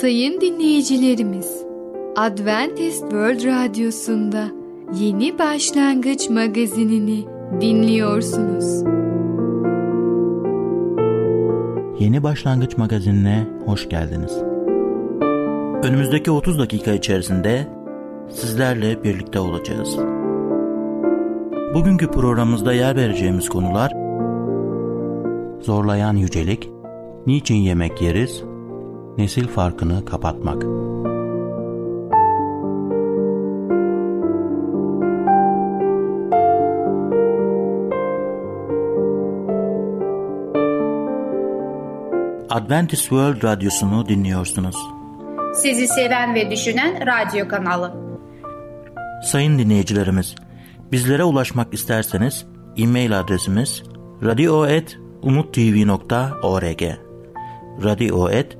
Sayın dinleyicilerimiz, Adventist World Radyosu'nda Yeni Başlangıç magazinini dinliyorsunuz. Yeni Başlangıç magazinine hoş geldiniz. Önümüzdeki 30 dakika içerisinde sizlerle birlikte olacağız. Bugünkü programımızda yer vereceğimiz konular Zorlayan yücelik, niçin yemek yeriz, nesil farkını kapatmak. Adventist World Radyosu'nu dinliyorsunuz. Sizi seven ve düşünen radyo kanalı. Sayın dinleyicilerimiz, bizlere ulaşmak isterseniz e-mail adresimiz radio.umutv.org radio.umutv.org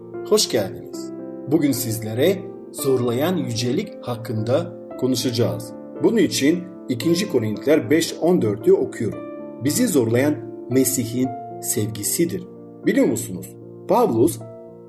hoş geldiniz. Bugün sizlere zorlayan yücelik hakkında konuşacağız. Bunun için 2. Korintiler 5.14'ü okuyorum. Bizi zorlayan Mesih'in sevgisidir. Biliyor musunuz? Pavlus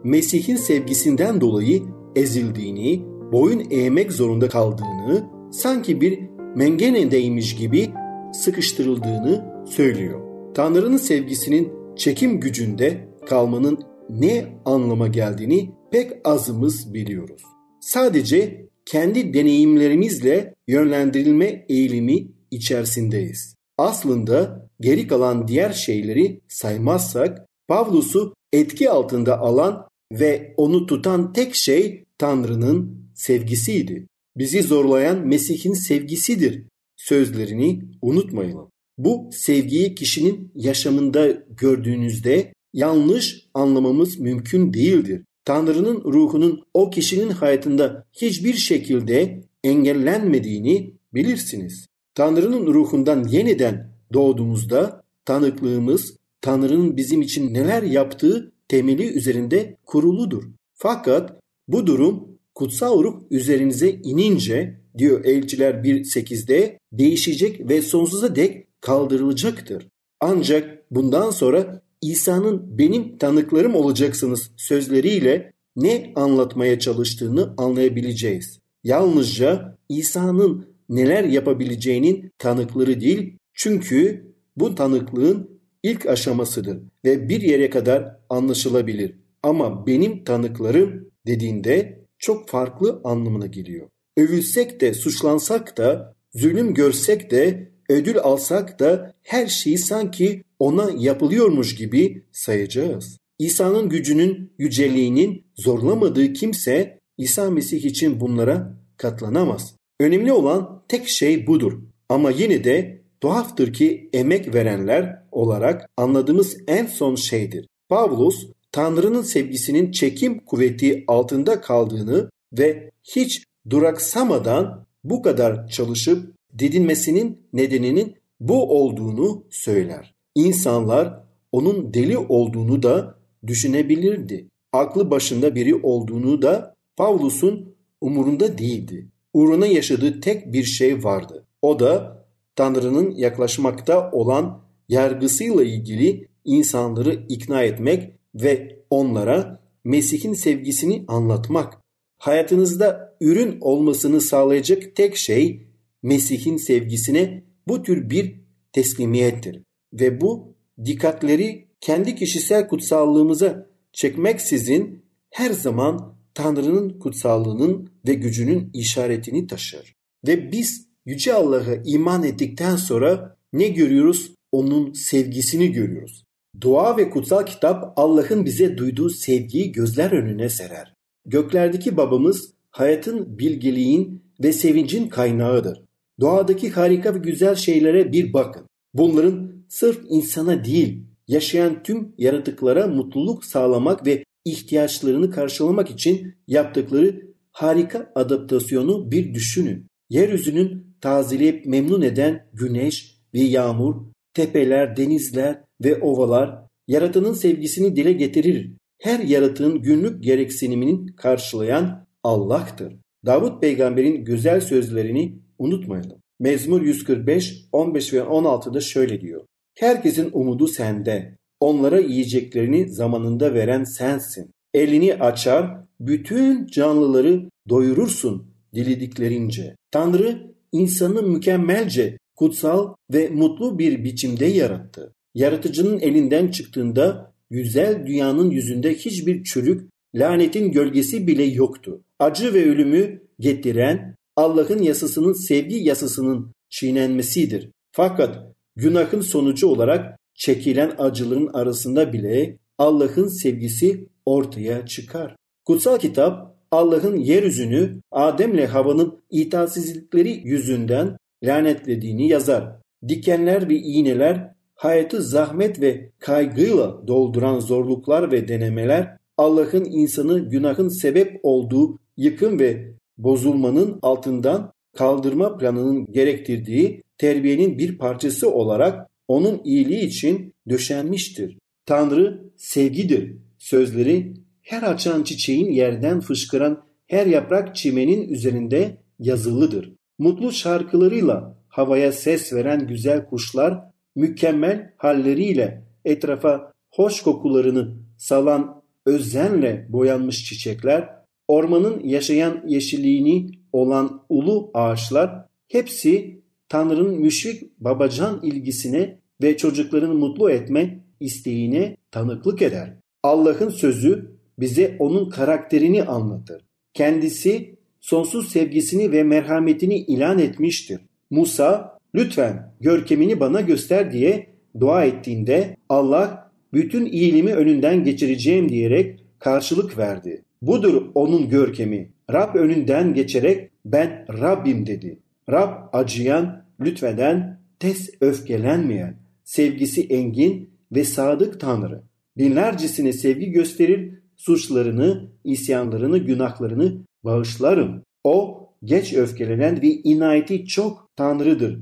Mesih'in sevgisinden dolayı ezildiğini, boyun eğmek zorunda kaldığını, sanki bir mengenedeymiş gibi sıkıştırıldığını söylüyor. Tanrı'nın sevgisinin çekim gücünde kalmanın ne anlama geldiğini pek azımız biliyoruz. Sadece kendi deneyimlerimizle yönlendirilme eğilimi içerisindeyiz. Aslında geri kalan diğer şeyleri saymazsak Pavlus'u etki altında alan ve onu tutan tek şey Tanrı'nın sevgisiydi. Bizi zorlayan Mesih'in sevgisidir sözlerini unutmayalım. Bu sevgiyi kişinin yaşamında gördüğünüzde yanlış anlamamız mümkün değildir. Tanrı'nın ruhunun o kişinin hayatında hiçbir şekilde engellenmediğini bilirsiniz. Tanrı'nın ruhundan yeniden doğduğumuzda tanıklığımız Tanrı'nın bizim için neler yaptığı temeli üzerinde kuruludur. Fakat bu durum kutsal ruh üzerinize inince diyor Elçiler 1.8'de değişecek ve sonsuza dek kaldırılacaktır. Ancak bundan sonra İsa'nın benim tanıklarım olacaksınız sözleriyle ne anlatmaya çalıştığını anlayabileceğiz. Yalnızca İsa'nın neler yapabileceğinin tanıkları değil çünkü bu tanıklığın ilk aşamasıdır ve bir yere kadar anlaşılabilir. Ama benim tanıklarım dediğinde çok farklı anlamına geliyor. Övülsek de suçlansak da zulüm görsek de ödül alsak da her şeyi sanki ona yapılıyormuş gibi sayacağız. İsa'nın gücünün yüceliğinin zorlamadığı kimse İsa Mesih için bunlara katlanamaz. Önemli olan tek şey budur. Ama yine de tuhaftır ki emek verenler olarak anladığımız en son şeydir. Pavlus Tanrı'nın sevgisinin çekim kuvveti altında kaldığını ve hiç duraksamadan bu kadar çalışıp didinmesinin nedeninin bu olduğunu söyler. İnsanlar onun deli olduğunu da düşünebilirdi. Aklı başında biri olduğunu da Pavlus'un umurunda değildi. Uğruna yaşadığı tek bir şey vardı. O da Tanrı'nın yaklaşmakta olan yargısıyla ilgili insanları ikna etmek ve onlara Mesih'in sevgisini anlatmak. Hayatınızda ürün olmasını sağlayacak tek şey Mesih'in sevgisine bu tür bir teslimiyettir. Ve bu dikkatleri kendi kişisel kutsallığımıza çekmeksizin her zaman Tanrı'nın kutsallığının ve gücünün işaretini taşır. Ve biz Yüce Allah'a iman ettikten sonra ne görüyoruz? Onun sevgisini görüyoruz. Dua ve kutsal kitap Allah'ın bize duyduğu sevgiyi gözler önüne serer. Göklerdeki babamız hayatın, bilgeliğin ve sevincin kaynağıdır. Doğadaki harika ve güzel şeylere bir bakın. Bunların sırf insana değil, yaşayan tüm yaratıklara mutluluk sağlamak ve ihtiyaçlarını karşılamak için yaptıkları harika adaptasyonu bir düşünün. Yeryüzünün tazeleyip memnun eden güneş ve yağmur, tepeler, denizler ve ovalar yaratanın sevgisini dile getirir. Her yaratığın günlük gereksinimini karşılayan Allah'tır. Davut peygamberin güzel sözlerini unutmayalım. Mezmur 145, 15 ve 16'da şöyle diyor. Herkesin umudu sende. Onlara yiyeceklerini zamanında veren sensin. Elini açar, bütün canlıları doyurursun dilediklerince. Tanrı insanı mükemmelce, kutsal ve mutlu bir biçimde yarattı. Yaratıcının elinden çıktığında güzel dünyanın yüzünde hiçbir çürük, lanetin gölgesi bile yoktu. Acı ve ölümü getiren Allah'ın yasasının sevgi yasasının çiğnenmesidir. Fakat günahın sonucu olarak çekilen acıların arasında bile Allah'ın sevgisi ortaya çıkar. Kutsal kitap Allah'ın yeryüzünü Adem'le Hava'nın itaatsizlikleri yüzünden lanetlediğini yazar. Dikenler ve iğneler hayatı zahmet ve kaygıyla dolduran zorluklar ve denemeler Allah'ın insanı günahın sebep olduğu yıkım ve bozulmanın altından kaldırma planının gerektirdiği terbiyenin bir parçası olarak onun iyiliği için döşenmiştir. Tanrı sevgidir. Sözleri her açan çiçeğin yerden fışkıran her yaprak çimenin üzerinde yazılıdır. Mutlu şarkılarıyla havaya ses veren güzel kuşlar mükemmel halleriyle etrafa hoş kokularını salan özenle boyanmış çiçekler, ormanın yaşayan yeşilliğini olan ulu ağaçlar hepsi Tanrı'nın müşfik babacan ilgisine ve çocuklarını mutlu etme isteğine tanıklık eder. Allah'ın sözü bize onun karakterini anlatır. Kendisi sonsuz sevgisini ve merhametini ilan etmiştir. Musa lütfen görkemini bana göster diye dua ettiğinde Allah bütün iyiliğimi önünden geçireceğim diyerek karşılık verdi. Budur onun görkemi. Rab önünden geçerek ben Rabbim dedi. Rab acıyan, lütfeden, tez öfkelenmeyen, sevgisi engin ve sadık Tanrı. Binlercesine sevgi gösterir, suçlarını, isyanlarını, günahlarını bağışlarım. O geç öfkelenen ve inayeti çok Tanrı'dır.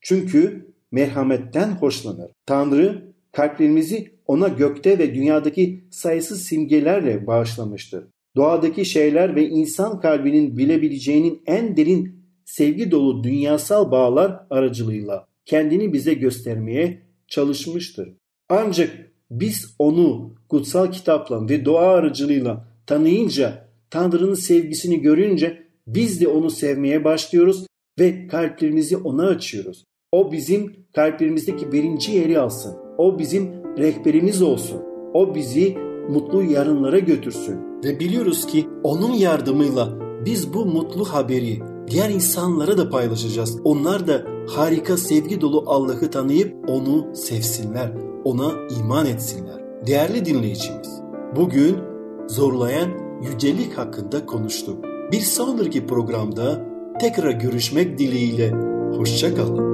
Çünkü merhametten hoşlanır. Tanrı kalplerimizi ona gökte ve dünyadaki sayısız simgelerle bağışlamıştır. Doğadaki şeyler ve insan kalbinin bilebileceğinin en derin sevgi dolu dünyasal bağlar aracılığıyla kendini bize göstermeye çalışmıştır. Ancak biz onu kutsal kitapla ve dua aracılığıyla tanıyınca, Tanrı'nın sevgisini görünce biz de onu sevmeye başlıyoruz ve kalplerimizi ona açıyoruz. O bizim kalplerimizdeki birinci yeri alsın. O bizim rehberimiz olsun. O bizi mutlu yarınlara götürsün. Ve biliyoruz ki onun yardımıyla biz bu mutlu haberi diğer insanlara da paylaşacağız. Onlar da harika sevgi dolu Allah'ı tanıyıp onu sevsinler, ona iman etsinler. Değerli dinleyicimiz, bugün zorlayan yücelik hakkında konuştuk. Bir sonraki programda tekrar görüşmek dileğiyle. Hoşçakalın.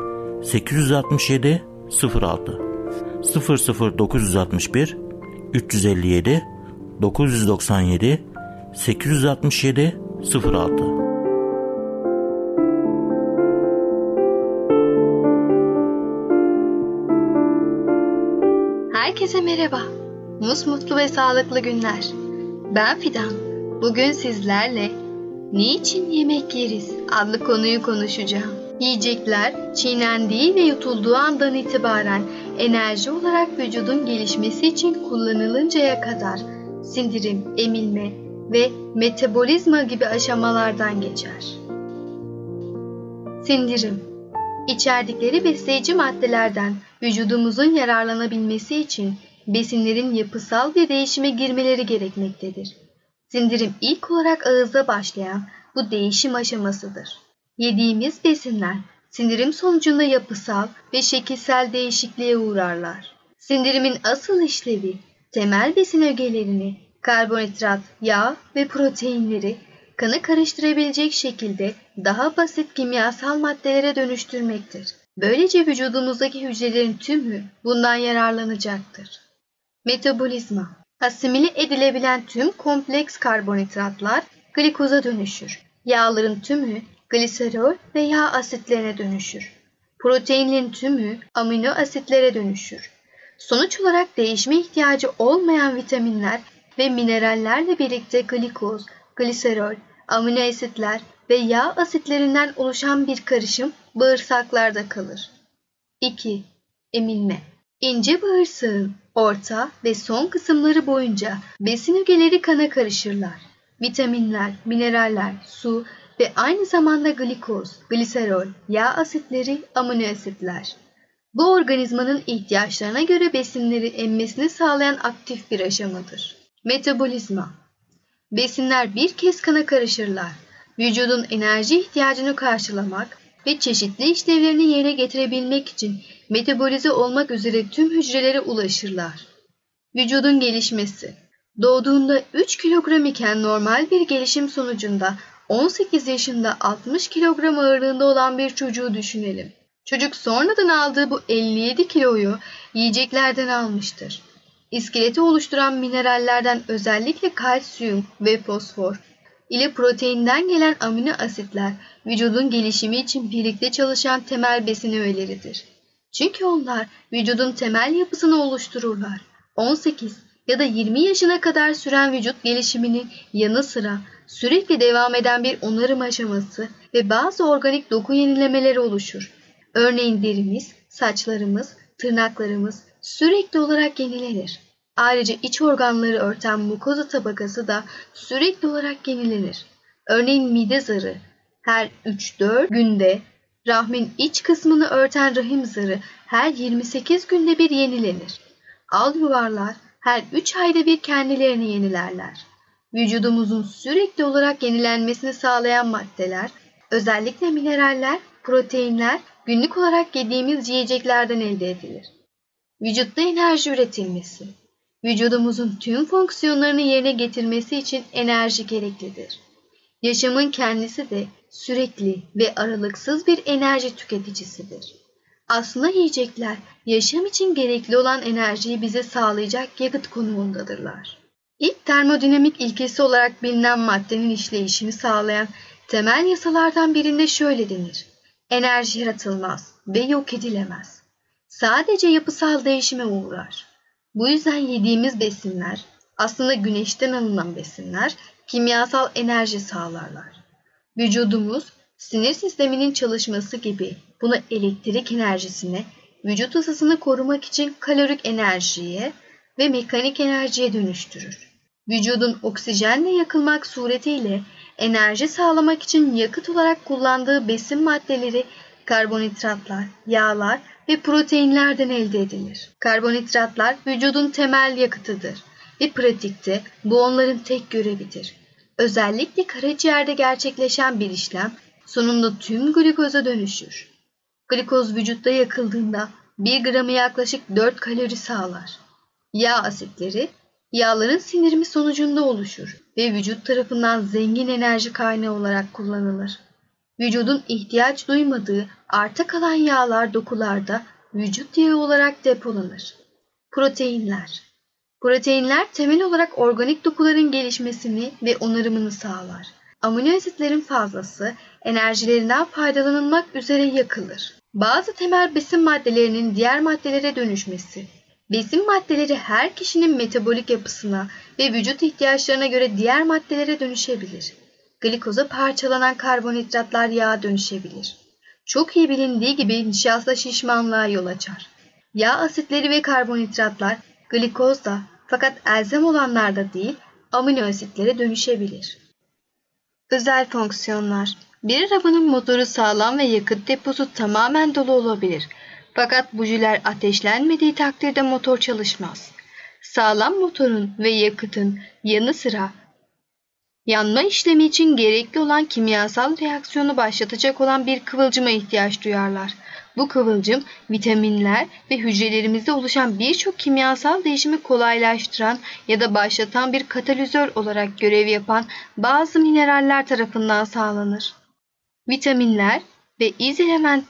867 06 00961 357 997 867 06 Herkese merhaba. Musmutlu ve sağlıklı günler. Ben Fidan. Bugün sizlerle Niçin yemek yeriz adlı konuyu konuşacağım. Yiyecekler çiğnendiği ve yutulduğu andan itibaren enerji olarak vücudun gelişmesi için kullanılıncaya kadar sindirim, emilme ve metabolizma gibi aşamalardan geçer. Sindirim İçerdikleri besleyici maddelerden vücudumuzun yararlanabilmesi için besinlerin yapısal bir değişime girmeleri gerekmektedir. Sindirim ilk olarak ağızda başlayan bu değişim aşamasıdır. Yediğimiz besinler sindirim sonucunda yapısal ve şekilsel değişikliğe uğrarlar. Sindirimin asıl işlevi temel besin ögelerini, karbonhidrat, yağ ve proteinleri kanı karıştırabilecek şekilde daha basit kimyasal maddelere dönüştürmektir. Böylece vücudumuzdaki hücrelerin tümü bundan yararlanacaktır. Metabolizma Asimile edilebilen tüm kompleks karbonhidratlar glikoza dönüşür. Yağların tümü gliserol ve yağ asitlerine dönüşür. Proteinlerin tümü amino asitlere dönüşür. Sonuç olarak değişme ihtiyacı olmayan vitaminler ve minerallerle birlikte glikoz, gliserol, amino asitler ve yağ asitlerinden oluşan bir karışım bağırsaklarda kalır. 2. Emilme İnce bağırsağın orta ve son kısımları boyunca besin ögeleri kana karışırlar. Vitaminler, mineraller, su ve aynı zamanda glikoz, gliserol, yağ asitleri, amino asitler. Bu organizmanın ihtiyaçlarına göre besinleri emmesini sağlayan aktif bir aşamadır. Metabolizma Besinler bir kez kana karışırlar. Vücudun enerji ihtiyacını karşılamak ve çeşitli işlevlerini yerine getirebilmek için metabolize olmak üzere tüm hücrelere ulaşırlar. Vücudun gelişmesi Doğduğunda 3 kilogram iken normal bir gelişim sonucunda 18 yaşında 60 kilogram ağırlığında olan bir çocuğu düşünelim. Çocuk sonradan aldığı bu 57 kiloyu yiyeceklerden almıştır. İskeleti oluşturan minerallerden özellikle kalsiyum ve fosfor ile proteinden gelen amino asitler vücudun gelişimi için birlikte çalışan temel besin öğeleridir. Çünkü onlar vücudun temel yapısını oluştururlar. 18 ya da 20 yaşına kadar süren vücut gelişiminin yanı sıra sürekli devam eden bir onarım aşaması ve bazı organik doku yenilemeleri oluşur. Örneğin derimiz, saçlarımız, tırnaklarımız sürekli olarak yenilenir. Ayrıca iç organları örten mukoza tabakası da sürekli olarak yenilenir. Örneğin mide zarı her 3-4 günde, rahmin iç kısmını örten rahim zarı her 28 günde bir yenilenir. Al yuvarlar her 3 ayda bir kendilerini yenilerler. Vücudumuzun sürekli olarak yenilenmesini sağlayan maddeler, özellikle mineraller, proteinler günlük olarak yediğimiz yiyeceklerden elde edilir. Vücutta enerji üretilmesi. Vücudumuzun tüm fonksiyonlarını yerine getirmesi için enerji gereklidir. Yaşamın kendisi de sürekli ve aralıksız bir enerji tüketicisidir. Aslında yiyecekler yaşam için gerekli olan enerjiyi bize sağlayacak yakıt konumundadırlar. İlk termodinamik ilkesi olarak bilinen maddenin işleyişini sağlayan temel yasalardan birinde şöyle denir. Enerji yaratılmaz ve yok edilemez. Sadece yapısal değişime uğrar. Bu yüzden yediğimiz besinler, aslında güneşten alınan besinler, kimyasal enerji sağlarlar. Vücudumuz sinir sisteminin çalışması gibi bunu elektrik enerjisine, vücut ısısını korumak için kalorik enerjiye ve mekanik enerjiye dönüştürür. Vücudun oksijenle yakılmak suretiyle enerji sağlamak için yakıt olarak kullandığı besin maddeleri karbonhidratlar, yağlar ve proteinlerden elde edilir. Karbonhidratlar vücudun temel yakıtıdır ve pratikte bu onların tek görevidir. Özellikle karaciğerde gerçekleşen bir işlem sonunda tüm glikoza dönüşür. Glikoz vücutta yakıldığında 1 gramı yaklaşık 4 kalori sağlar. Yağ asitleri yağların sindirimi sonucunda oluşur ve vücut tarafından zengin enerji kaynağı olarak kullanılır. Vücudun ihtiyaç duymadığı arta kalan yağlar dokularda vücut yağı olarak depolanır. Proteinler Proteinler temel olarak organik dokuların gelişmesini ve onarımını sağlar. Amino asitlerin fazlası enerjilerinden faydalanılmak üzere yakılır. Bazı temel besin maddelerinin diğer maddelere dönüşmesi. Besin maddeleri her kişinin metabolik yapısına ve vücut ihtiyaçlarına göre diğer maddelere dönüşebilir. Glikoza parçalanan karbonhidratlar yağa dönüşebilir. Çok iyi bilindiği gibi nişasta şişmanlığa yol açar. Yağ asitleri ve karbonhidratlar glikozda fakat elzem olanlarda değil amino asitlere dönüşebilir. Özel fonksiyonlar Bir arabanın motoru sağlam ve yakıt deposu tamamen dolu olabilir. Fakat bujiler ateşlenmediği takdirde motor çalışmaz. Sağlam motorun ve yakıtın yanı sıra yanma işlemi için gerekli olan kimyasal reaksiyonu başlatacak olan bir kıvılcıma ihtiyaç duyarlar. Bu kıvılcım vitaminler ve hücrelerimizde oluşan birçok kimyasal değişimi kolaylaştıran ya da başlatan bir katalizör olarak görev yapan bazı mineraller tarafından sağlanır. Vitaminler ve iz element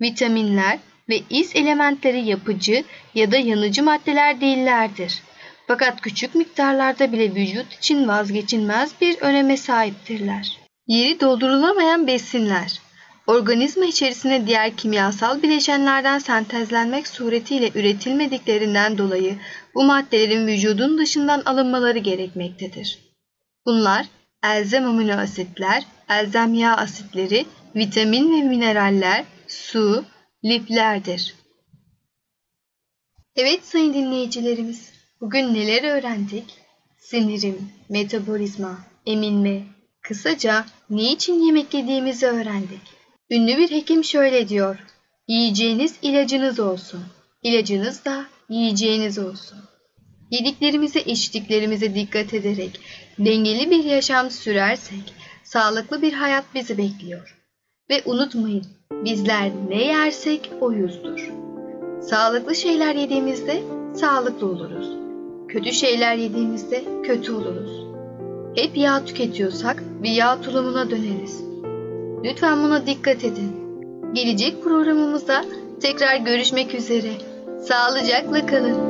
vitaminler ve iz elementleri yapıcı ya da yanıcı maddeler değillerdir. Fakat küçük miktarlarda bile vücut için vazgeçilmez bir öneme sahiptirler. Yeri doldurulamayan besinler organizma içerisinde diğer kimyasal bileşenlerden sentezlenmek suretiyle üretilmediklerinden dolayı bu maddelerin vücudun dışından alınmaları gerekmektedir. Bunlar elzem amino asitler, elzem yağ asitleri, vitamin ve mineraller, su, liflerdir. Evet sayın dinleyicilerimiz, bugün neler öğrendik? Sinirim, metabolizma, eminme, kısaca niçin yemek yediğimizi öğrendik. Ünlü bir hekim şöyle diyor. Yiyeceğiniz ilacınız olsun. İlacınız da yiyeceğiniz olsun. Yediklerimize içtiklerimize dikkat ederek dengeli bir yaşam sürersek sağlıklı bir hayat bizi bekliyor. Ve unutmayın bizler ne yersek oyuzdur. Sağlıklı şeyler yediğimizde sağlıklı oluruz. Kötü şeyler yediğimizde kötü oluruz. Hep yağ tüketiyorsak bir yağ tulumuna döneriz. Lütfen buna dikkat edin. Gelecek programımızda tekrar görüşmek üzere. Sağlıcakla kalın.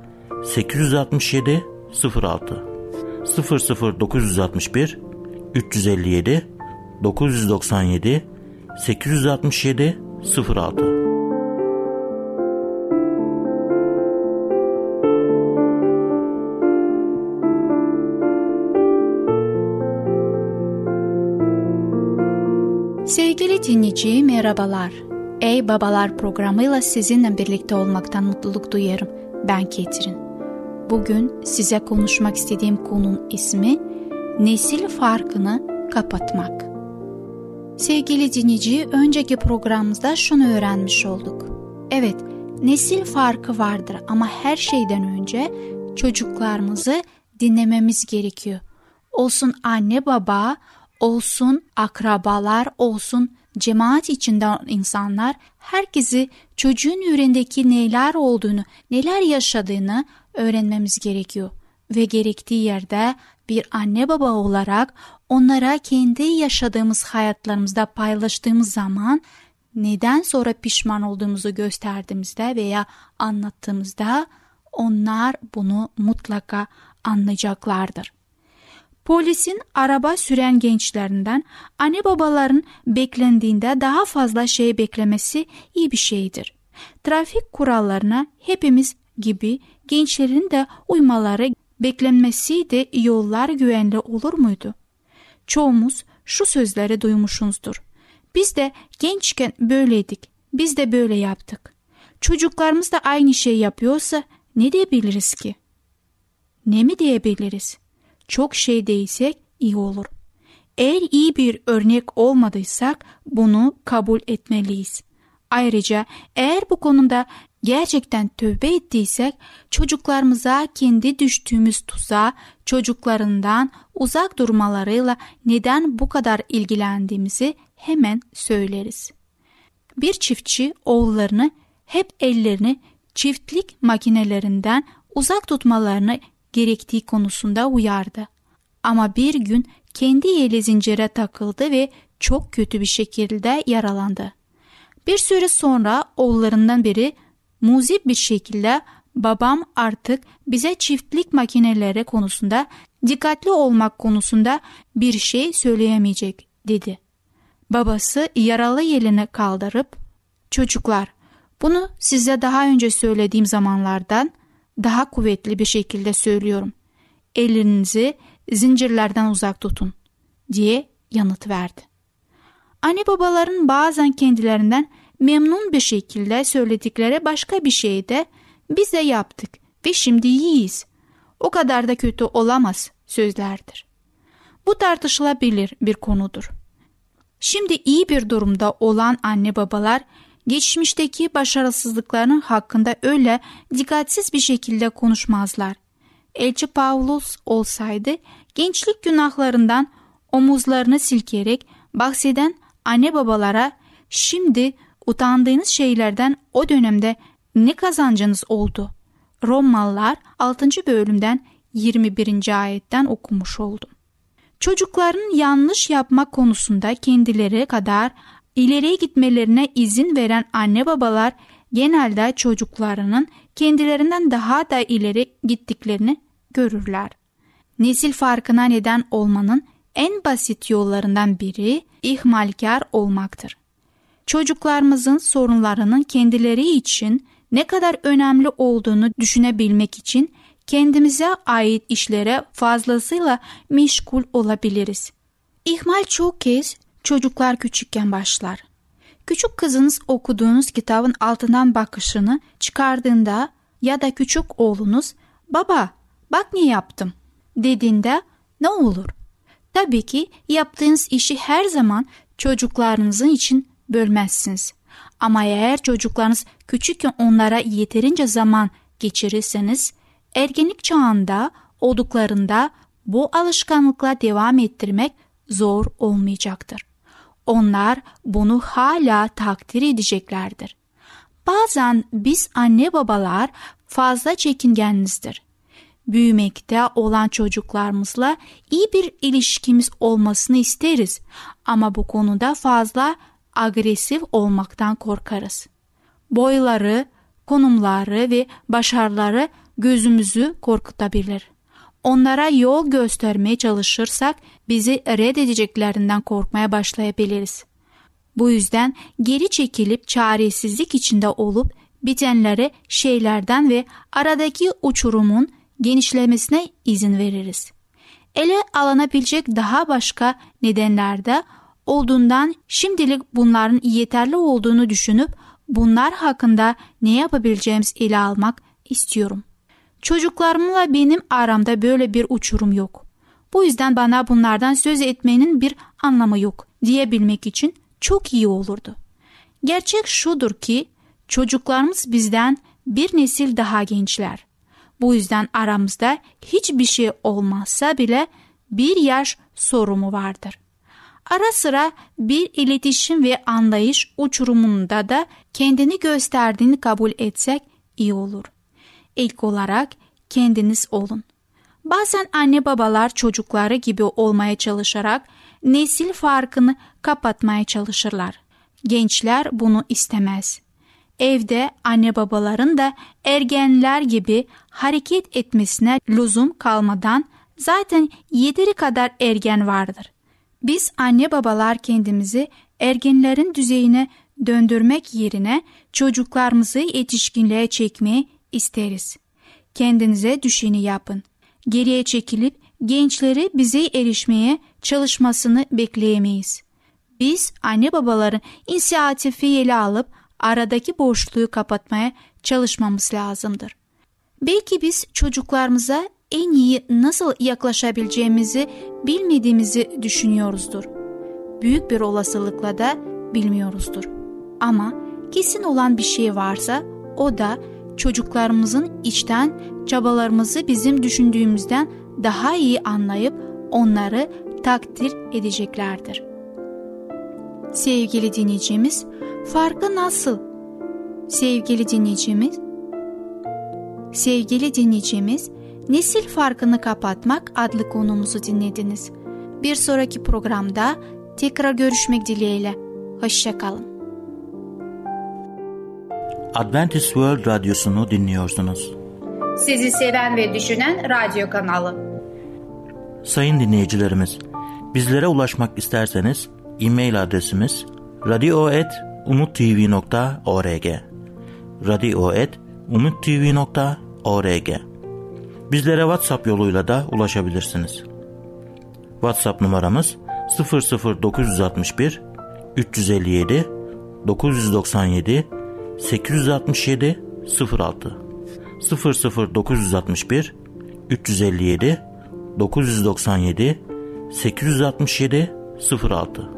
867 06 00961 357 997 867 06 Sevgili dinleyici merhabalar. Ey Babalar programıyla sizinle birlikte olmaktan mutluluk duyarım. Ben Ketrin. Bugün size konuşmak istediğim konunun ismi nesil farkını kapatmak. Sevgili dinleyici, önceki programımızda şunu öğrenmiş olduk. Evet, nesil farkı vardır ama her şeyden önce çocuklarımızı dinlememiz gerekiyor. Olsun anne baba, olsun akrabalar, olsun cemaat içinde insanlar herkesi çocuğun yüreğindeki neler olduğunu, neler yaşadığını öğrenmemiz gerekiyor. Ve gerektiği yerde bir anne baba olarak onlara kendi yaşadığımız hayatlarımızda paylaştığımız zaman neden sonra pişman olduğumuzu gösterdiğimizde veya anlattığımızda onlar bunu mutlaka anlayacaklardır. Polisin araba süren gençlerinden anne babaların beklendiğinde daha fazla şey beklemesi iyi bir şeydir. Trafik kurallarına hepimiz gibi gençlerin de uymaları beklenmesiydi yollar güvenli olur muydu? Çoğumuz şu sözleri duymuşuzdur. Biz de gençken böyleydik. Biz de böyle yaptık. Çocuklarımız da aynı şey yapıyorsa ne diyebiliriz ki? Ne mi diyebiliriz? Çok şey değilsek iyi olur. Eğer iyi bir örnek olmadıysak bunu kabul etmeliyiz. Ayrıca eğer bu konuda gerçekten tövbe ettiysek çocuklarımıza kendi düştüğümüz tuzağa çocuklarından uzak durmalarıyla neden bu kadar ilgilendiğimizi hemen söyleriz. Bir çiftçi oğullarını hep ellerini çiftlik makinelerinden uzak tutmalarını gerektiği konusunda uyardı. Ama bir gün kendi eli zincire takıldı ve çok kötü bir şekilde yaralandı. Bir süre sonra oğullarından biri muzip bir şekilde babam artık bize çiftlik makineleri konusunda dikkatli olmak konusunda bir şey söyleyemeyecek dedi. Babası yaralı elini kaldırıp çocuklar bunu size daha önce söylediğim zamanlardan daha kuvvetli bir şekilde söylüyorum. Elinizi zincirlerden uzak tutun diye yanıt verdi. Anne babaların bazen kendilerinden memnun bir şekilde söyledikleri başka bir şeyi de biz de yaptık ve şimdi iyiyiz. O kadar da kötü olamaz sözlerdir. Bu tartışılabilir bir konudur. Şimdi iyi bir durumda olan anne babalar geçmişteki başarısızlıklarının hakkında öyle dikkatsiz bir şekilde konuşmazlar. Elçi Pavlus olsaydı gençlik günahlarından omuzlarını silkerek bahseden anne babalara şimdi utandığınız şeylerden o dönemde ne kazancınız oldu? Romalılar 6. bölümden 21. ayetten okumuş oldum. Çocukların yanlış yapmak konusunda kendileri kadar ileriye gitmelerine izin veren anne babalar genelde çocuklarının kendilerinden daha da ileri gittiklerini görürler. Nesil farkına neden olmanın en basit yollarından biri ihmalkar olmaktır. Çocuklarımızın sorunlarının kendileri için ne kadar önemli olduğunu düşünebilmek için kendimize ait işlere fazlasıyla meşgul olabiliriz. İhmal çok kez çocuklar küçükken başlar. Küçük kızınız okuduğunuz kitabın altından bakışını çıkardığında ya da küçük oğlunuz baba bak ne yaptım dediğinde ne olur? Tabii ki yaptığınız işi her zaman çocuklarınızın için bölmezsiniz. Ama eğer çocuklarınız küçükken onlara yeterince zaman geçirirseniz ergenlik çağında olduklarında bu alışkanlıkla devam ettirmek zor olmayacaktır. Onlar bunu hala takdir edeceklerdir. Bazen biz anne babalar fazla çekingenizdir. Büyümekte olan çocuklarımızla iyi bir ilişkimiz olmasını isteriz ama bu konuda fazla agresif olmaktan korkarız. Boyları, konumları ve başarıları gözümüzü korkutabilir. Onlara yol göstermeye çalışırsak bizi reddedeceklerinden korkmaya başlayabiliriz. Bu yüzden geri çekilip çaresizlik içinde olup bitenleri şeylerden ve aradaki uçurumun genişlemesine izin veririz. Ele alınabilecek daha başka nedenlerde olduğundan şimdilik bunların yeterli olduğunu düşünüp bunlar hakkında ne yapabileceğimiz ele almak istiyorum. Çocuklarımla benim aramda böyle bir uçurum yok. Bu yüzden bana bunlardan söz etmenin bir anlamı yok diyebilmek için çok iyi olurdu. Gerçek şudur ki çocuklarımız bizden bir nesil daha gençler. Bu yüzden aramızda hiçbir şey olmazsa bile bir yaş sorumu vardır. Ara sıra bir iletişim ve anlayış uçurumunda da kendini gösterdiğini kabul etsek iyi olur. İlk olarak kendiniz olun. Bazen anne babalar çocukları gibi olmaya çalışarak nesil farkını kapatmaya çalışırlar. Gençler bunu istemez. Evde anne babaların da ergenler gibi hareket etmesine lüzum kalmadan zaten yeteri kadar ergen vardır. Biz anne babalar kendimizi ergenlerin düzeyine döndürmek yerine çocuklarımızı yetişkinliğe çekmeyi isteriz. Kendinize düşeni yapın. Geriye çekilip gençleri bize erişmeye çalışmasını bekleyemeyiz. Biz anne babaların inisiyatifi ele alıp aradaki boşluğu kapatmaya çalışmamız lazımdır. Belki biz çocuklarımıza en iyi nasıl yaklaşabileceğimizi bilmediğimizi düşünüyoruzdur. Büyük bir olasılıkla da bilmiyoruzdur. Ama kesin olan bir şey varsa o da çocuklarımızın içten çabalarımızı bizim düşündüğümüzden daha iyi anlayıp onları takdir edeceklerdir. Sevgili dinleyicimiz, farkı nasıl? Sevgili dinleyicimiz, sevgili dinleyicimiz, Nesil farkını kapatmak adlı konumuzu dinlediniz. Bir sonraki programda Tekrar görüşmek dileğiyle. Hoşçakalın. Adventist World Radyosu'nu dinliyorsunuz. Sizi seven ve düşünen radyo kanalı. Sayın dinleyicilerimiz, bizlere ulaşmak isterseniz e-mail adresimiz radio.umutv.org radio.umutv.org Bizlere WhatsApp yoluyla da ulaşabilirsiniz. WhatsApp numaramız 00961 357 997 867 06 00961 357 997 867 06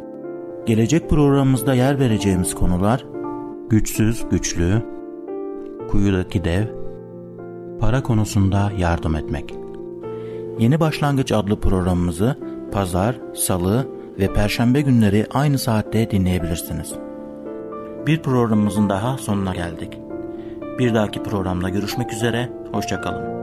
Gelecek programımızda yer vereceğimiz konular güçsüz güçlü, kuyudaki dev, para konusunda yardım etmek. Yeni Başlangıç adlı programımızı pazar, salı ve perşembe günleri aynı saatte dinleyebilirsiniz. Bir programımızın daha sonuna geldik. Bir dahaki programda görüşmek üzere, hoşçakalın.